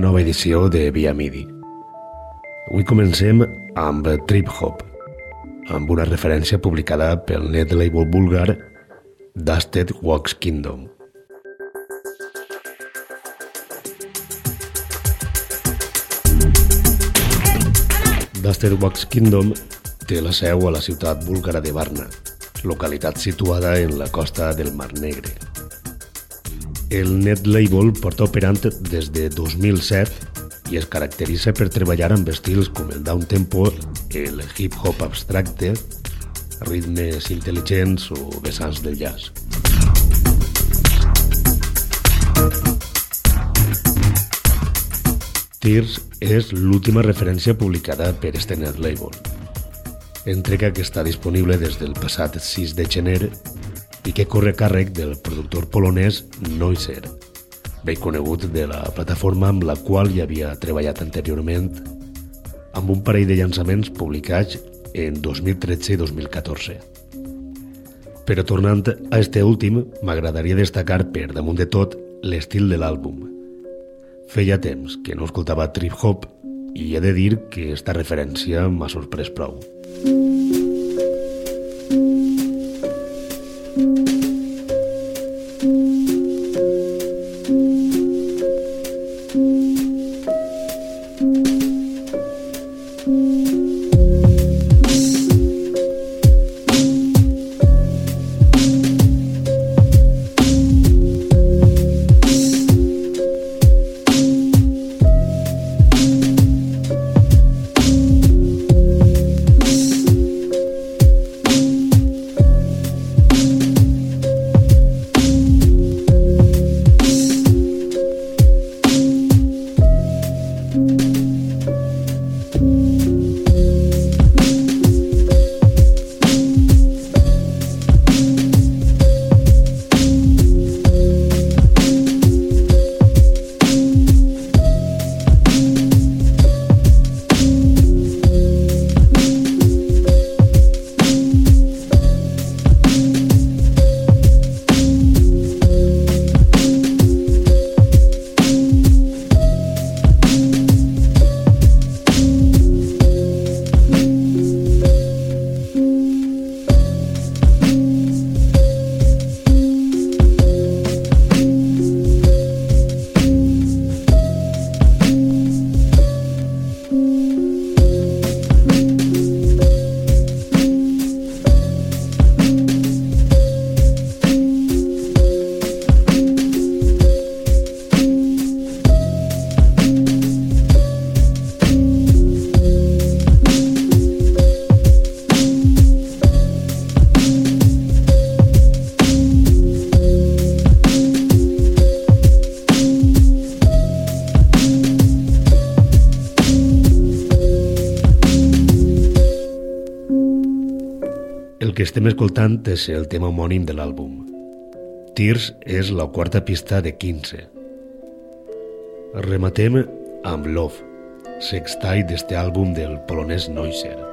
nova edició de Via Midi. Avui comencem amb Trip Hop, amb una referència publicada pel net label búlgar Dusted Wax Kingdom. Dusted Wax Kingdom té la seu a la ciutat búlgara de Varna, localitat situada en la costa del Mar Negre. El net label porta operant des de 2007 i es caracteritza per treballar amb estils com el down tempo, el hip-hop abstracte, ritmes intel·ligents o vessants del jazz. Tears és l'última referència publicada per este net label. Entrega que està disponible des del passat 6 de gener i que corre càrrec del productor polonès Noiser, bé conegut de la plataforma amb la qual ja havia treballat anteriorment amb un parell de llançaments publicats en 2013 i 2014. Però tornant a este últim, m'agradaria destacar per damunt de tot l'estil de l'àlbum. Feia temps que no escoltava trip-hop i he de dir que esta referència m'ha sorprès prou. que estem escoltant és el tema homònim de l'àlbum. Tears és la quarta pista de 15. Rematem amb Love, sextai d'este àlbum del polonès Neusser.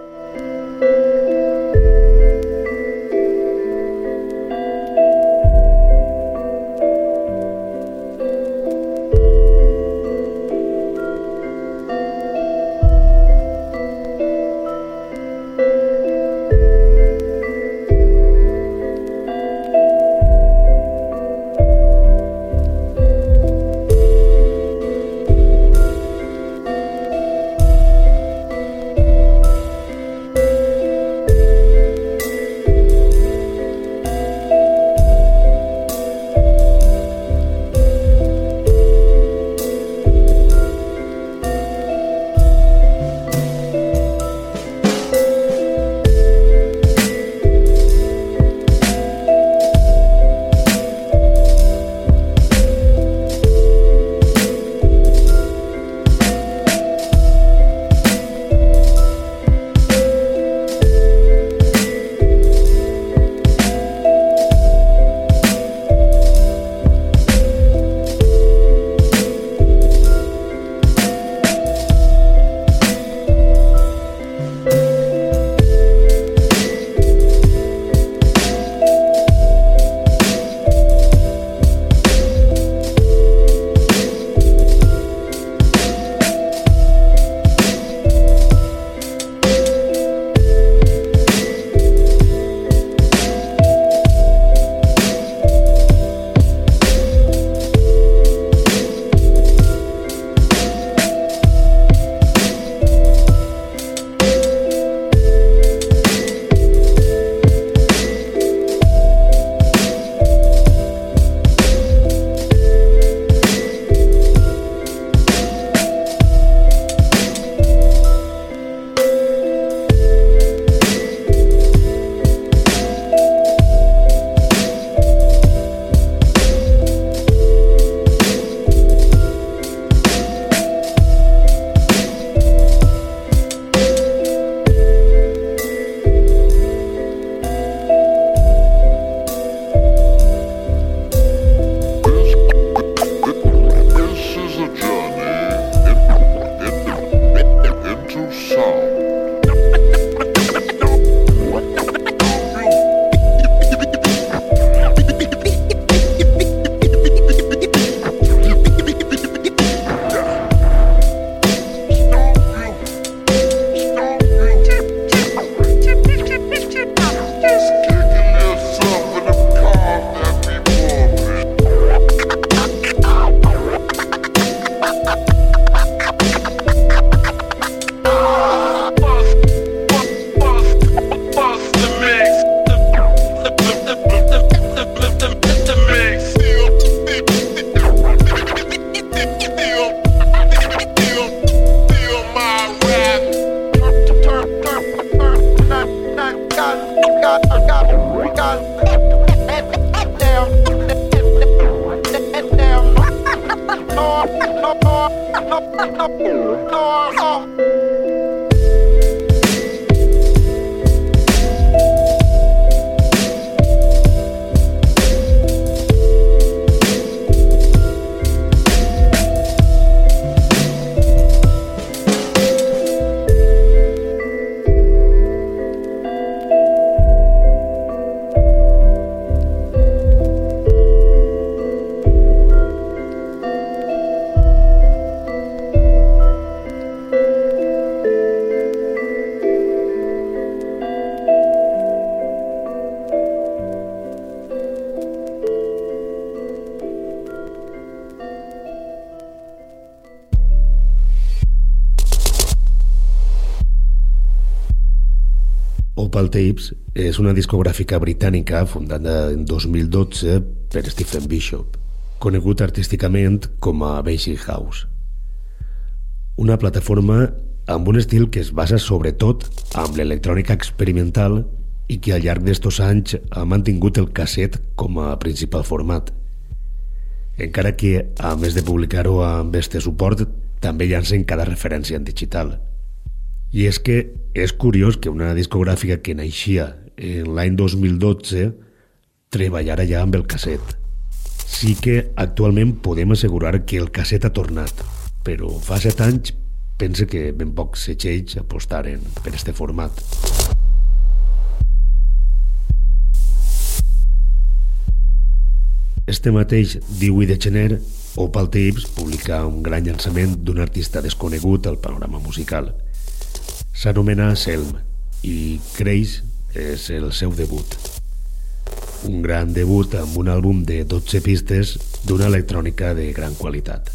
Tapes és una discogràfica britànica fundada en 2012 per Stephen Bishop, conegut artísticament com a Basic House. Una plataforma amb un estil que es basa sobretot amb l'electrònica experimental i que al llarg d'estos anys ha mantingut el casset com a principal format. Encara que, a més de publicar-ho amb este suport, també llancen cada referència en digital – i és que és curiós que una discogràfica que naixia en l'any 2012 treballara ja amb el casset. Sí que actualment podem assegurar que el casset ha tornat, però fa set anys pense que ben pocs setxells apostaren per este format. Este mateix 18 de gener, Opal Tapes publica un gran llançament d'un artista desconegut al panorama musical – S'anomena Selm i Creix és el seu debut. Un gran debut amb un àlbum de 12 pistes d'una electrònica de gran qualitat.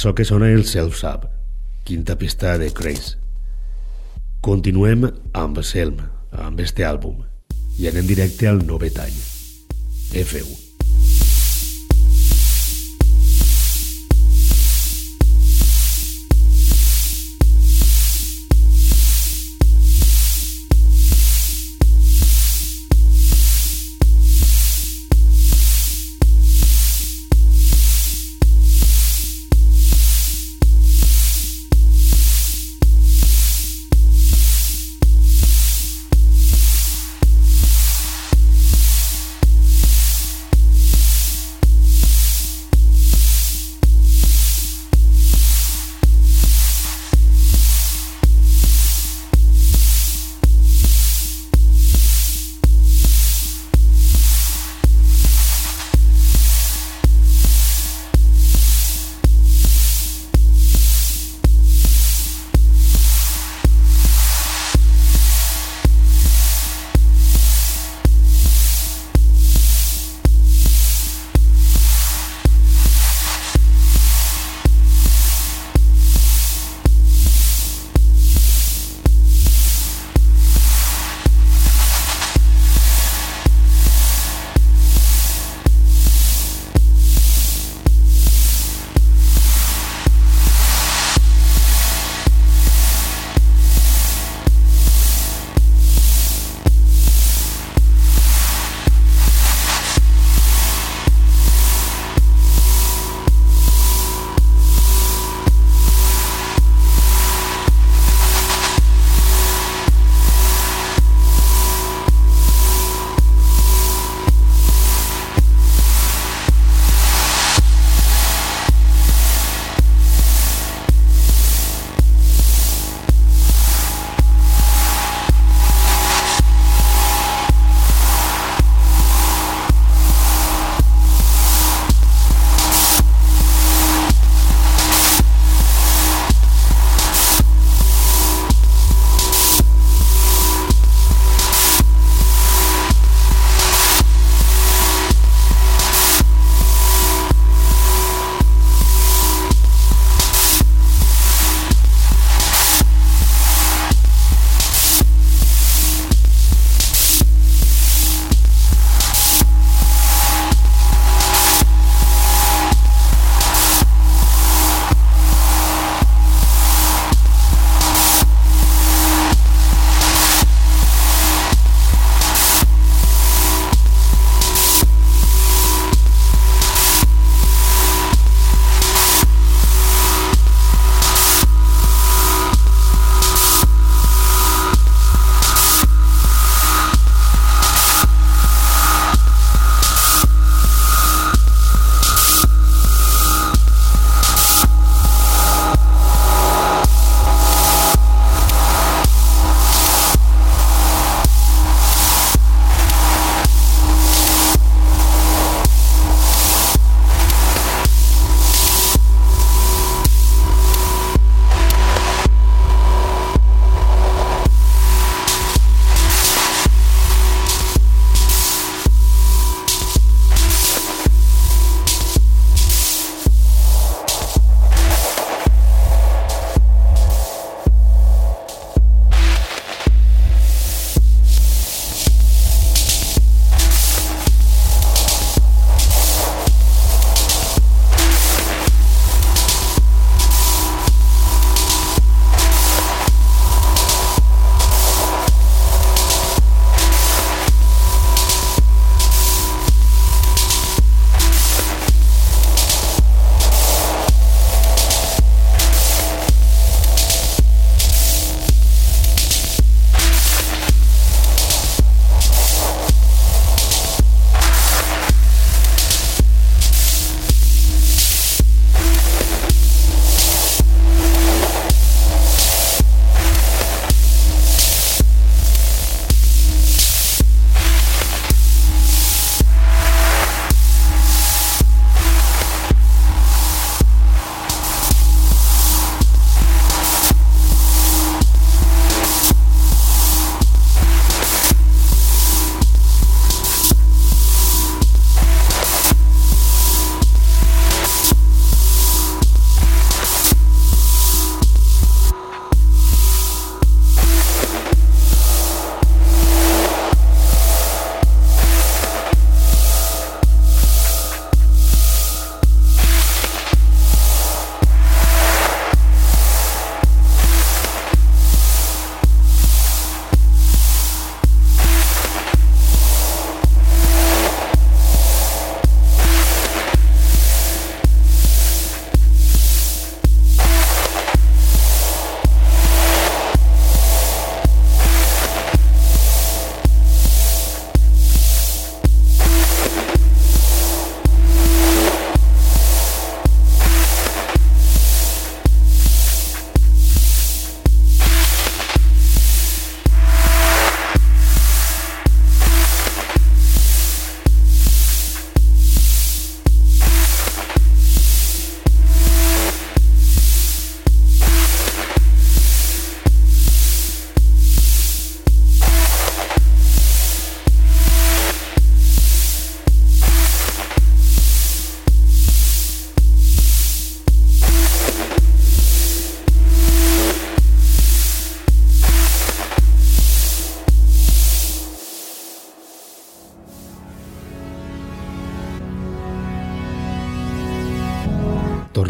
Això que sona el Self-Sub, quinta pista de Craze. Continuem amb Selm, amb este àlbum, i anem directe al novet any. F1.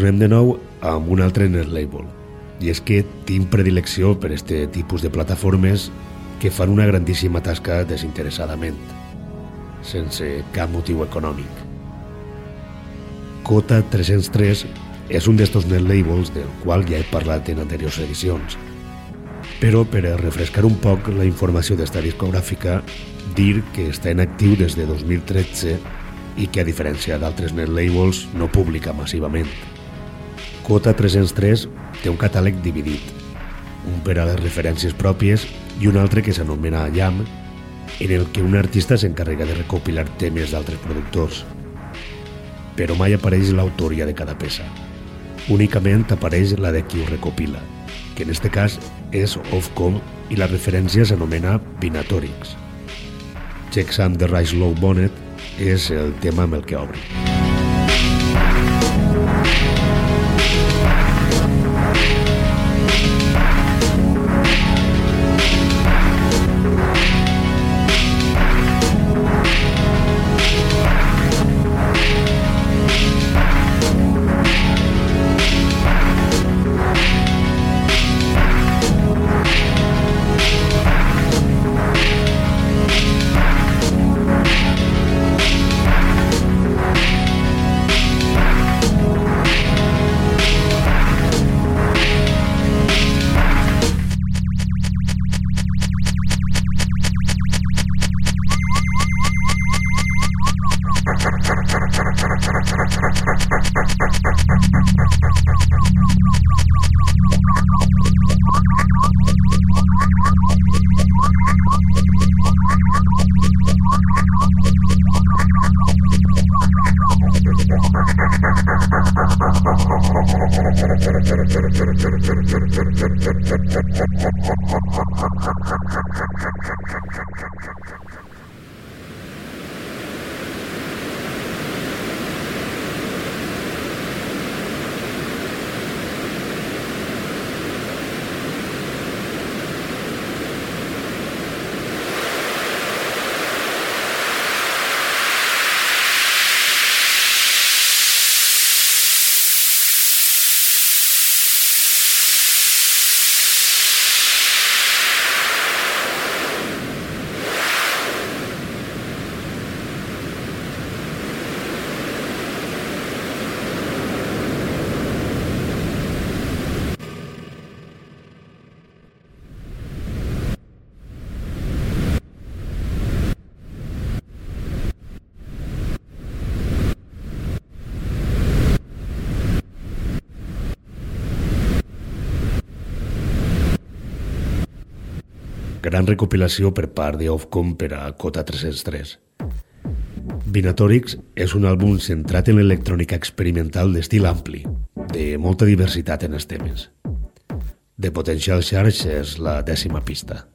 Tornem de nou amb un altre net label. I és que tinc predilecció per este tipus de plataformes que fan una grandíssima tasca desinteressadament, sense cap motiu econòmic. Cota 303 és un d'estos net labels del qual ja he parlat en anteriors edicions. Però per a refrescar un poc la informació d'esta discogràfica, dir que està en actiu des de 2013 i que a diferència d'altres net labels no publica massivament. Cota 303 té un catàleg dividit, un per a les referències pròpies i un altre que s'anomena Yam, en el que un artista s'encarrega de recopilar temes d'altres productors. Però mai apareix l'autoria de cada peça. Únicament apareix la de qui ho recopila, que en este cas és Ofcom i la referència s'anomena Vinatorix. Checksum de Rise Low Bonnet és el tema amb el que obre. Gran recopilació per part de Ofcom per a Cota 303. Vinatorix és un àlbum centrat en l'electrònica experimental d'estil ampli, de molta diversitat en els temes. The Potential Charge és la dècima pista.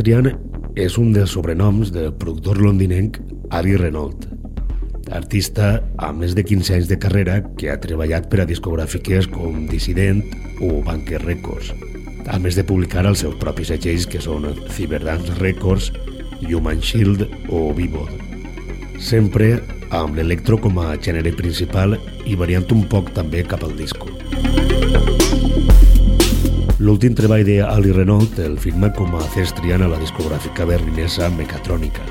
Thestrian és un dels sobrenoms del productor londinenc Ari Renault, artista amb més de 15 anys de carrera que ha treballat per a discogràfiques com Dissident o Banker Records, a més de publicar els seus propis segells que són Cyberdance Records, Human Shield o Vivo. Sempre amb l'electro com a gènere principal i variant un poc també cap al disco. L'últim treball de Ali Renault el firma com a Cestrian a la discogràfica berlinesa Mechatronica.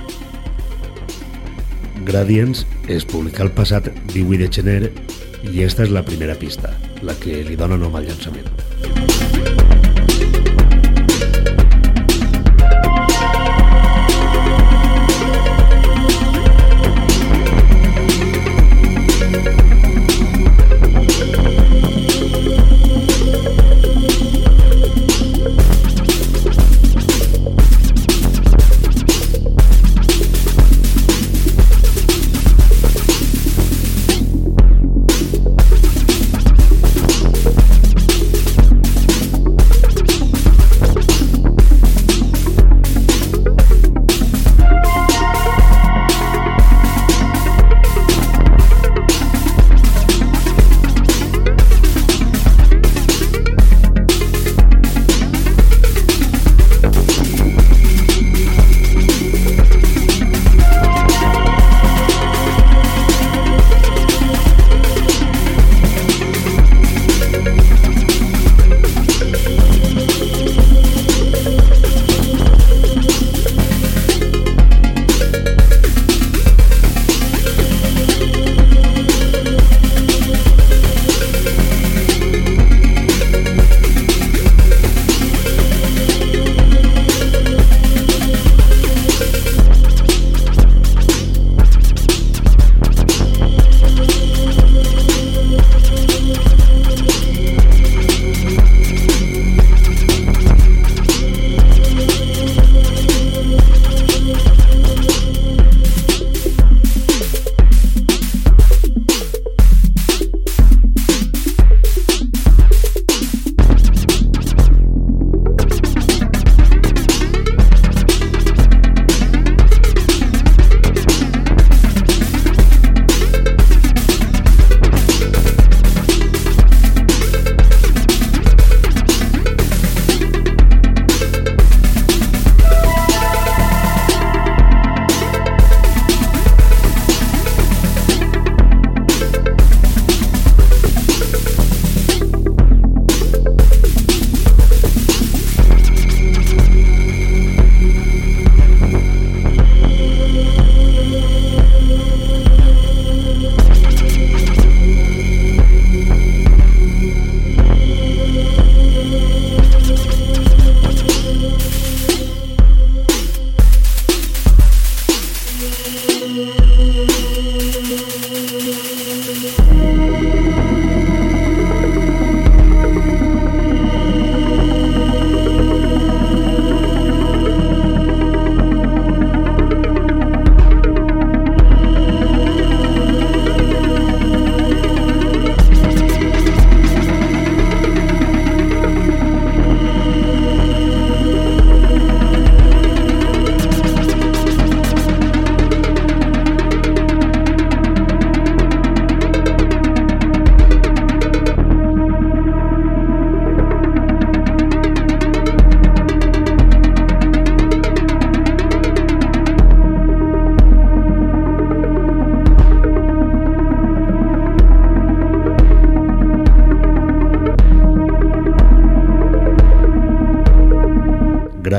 Gradients es publica el passat 18 de gener i esta és la primera pista, la que li dona nom al llançament.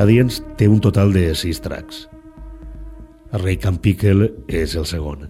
Gradients té un total de 6 tracks. Ray Can Pickle és el segon.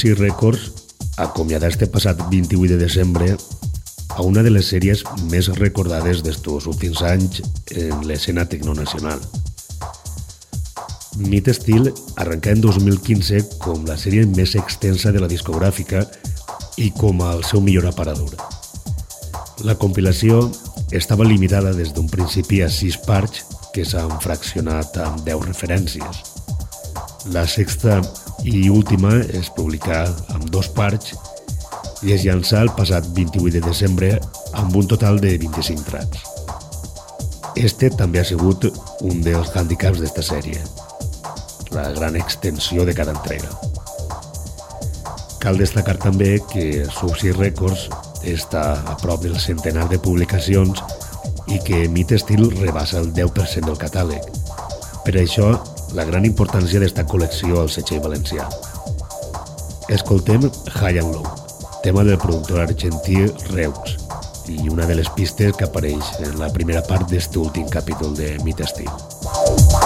Subsea Records acomiada este passat 28 de desembre a una de les sèries més recordades d'estos últims anys en l'escena tecnonacional. Meat Steel arrencà en 2015 com la sèrie més extensa de la discogràfica i com el seu millor aparador. La compilació estava limitada des d'un principi a sis parts que s'han fraccionat amb 10 referències. La sexta i última es publicà amb dos parts i es llançà el passat 28 de desembre amb un total de 25 tracks. Este també ha sigut un dels handicaps d'esta sèrie, la gran extensió de cada entrega. Cal destacar també que Subsea Records està a prop del centenar de publicacions i que Meat Steel rebassa el 10% del catàleg. Per això, la gran importància d'esta col·lecció al setxell valencià. Escoltem High and Low tema del productor argentí Reus i una de les pistes que apareix en la primera part d'este últim capítol de Meat Steel.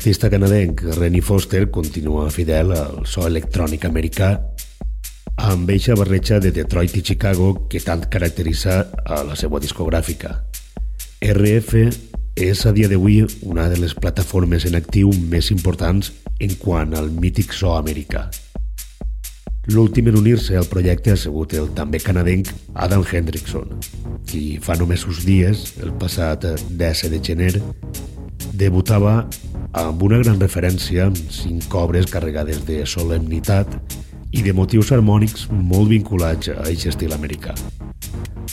L'artista canadenc Rennie Foster continua fidel al so electrònic americà amb eixa barreja de Detroit i Chicago que tant caracteritza a la seva discogràfica. RF és a dia d'avui una de les plataformes en actiu més importants en quant al mític so americà. L'últim en unir-se al projecte ha sigut el també canadenc Adam Hendrickson, qui fa només uns dies, el passat 10 de gener, debutava amb una gran referència amb cinc obres carregades de solemnitat i de motius harmònics molt vinculats a aquest estil americà.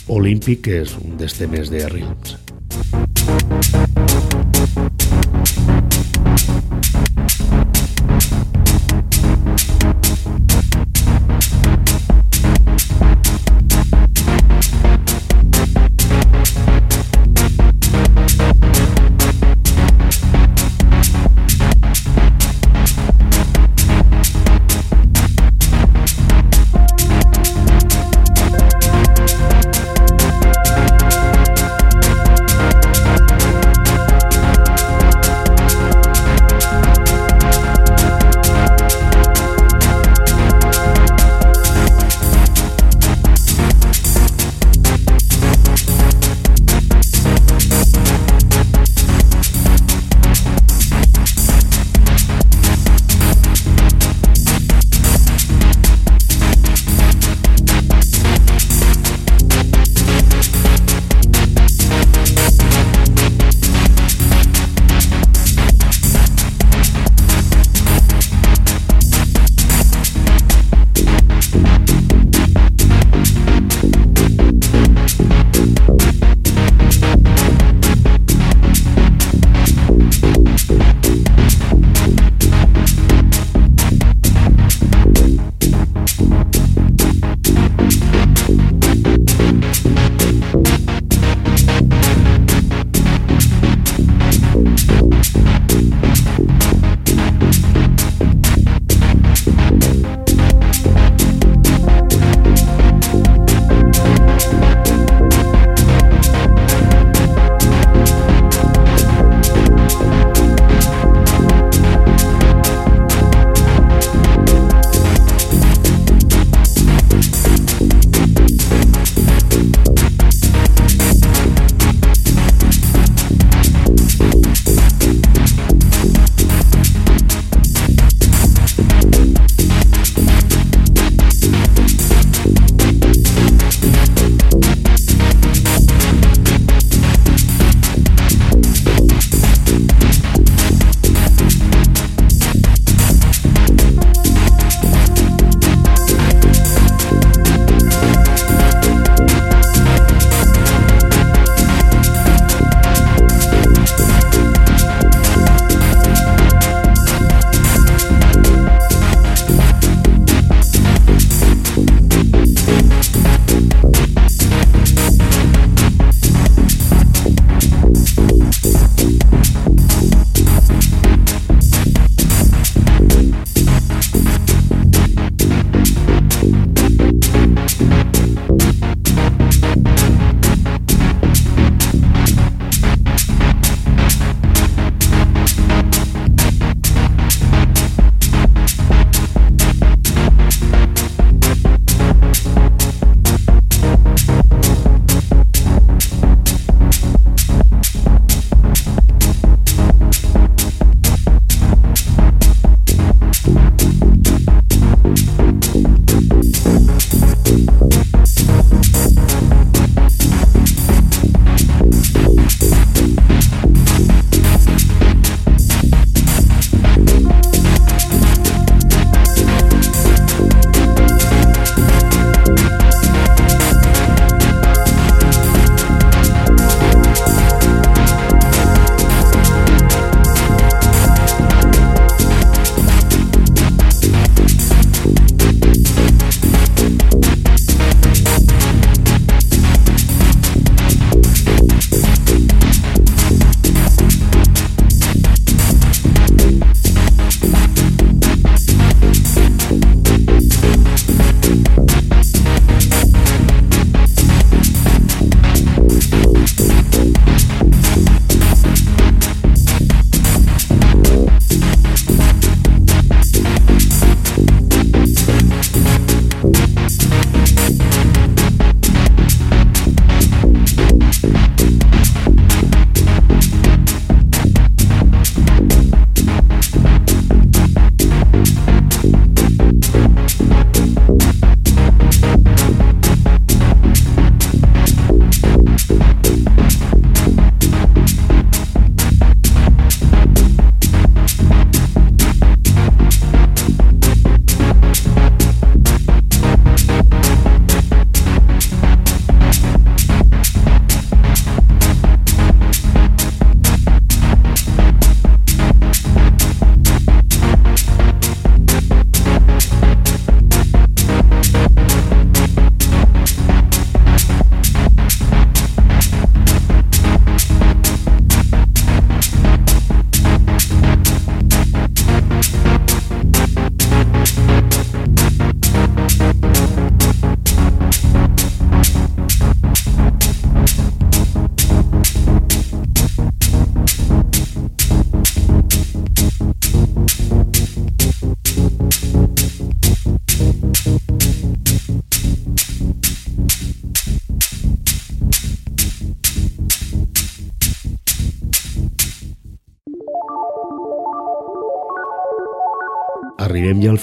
Olímpic és un dels temes de Realms. arribem ja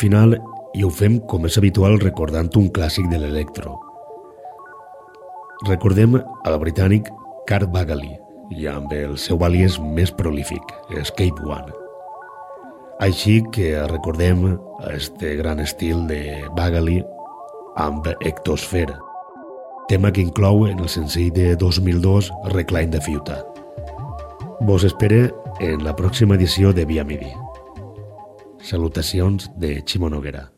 final i ho fem com és habitual recordant un clàssic de l'electro. Recordem al britànic Cart Bagley i amb el seu àlies més prolífic, Escape One. Així que recordem este gran estil de Bagley amb Ectosphere, tema que inclou en el senzill de 2002 Recline de Fiuta. Vos espere en la pròxima edició de Via Midi. Salutacions de Ximo Noguera.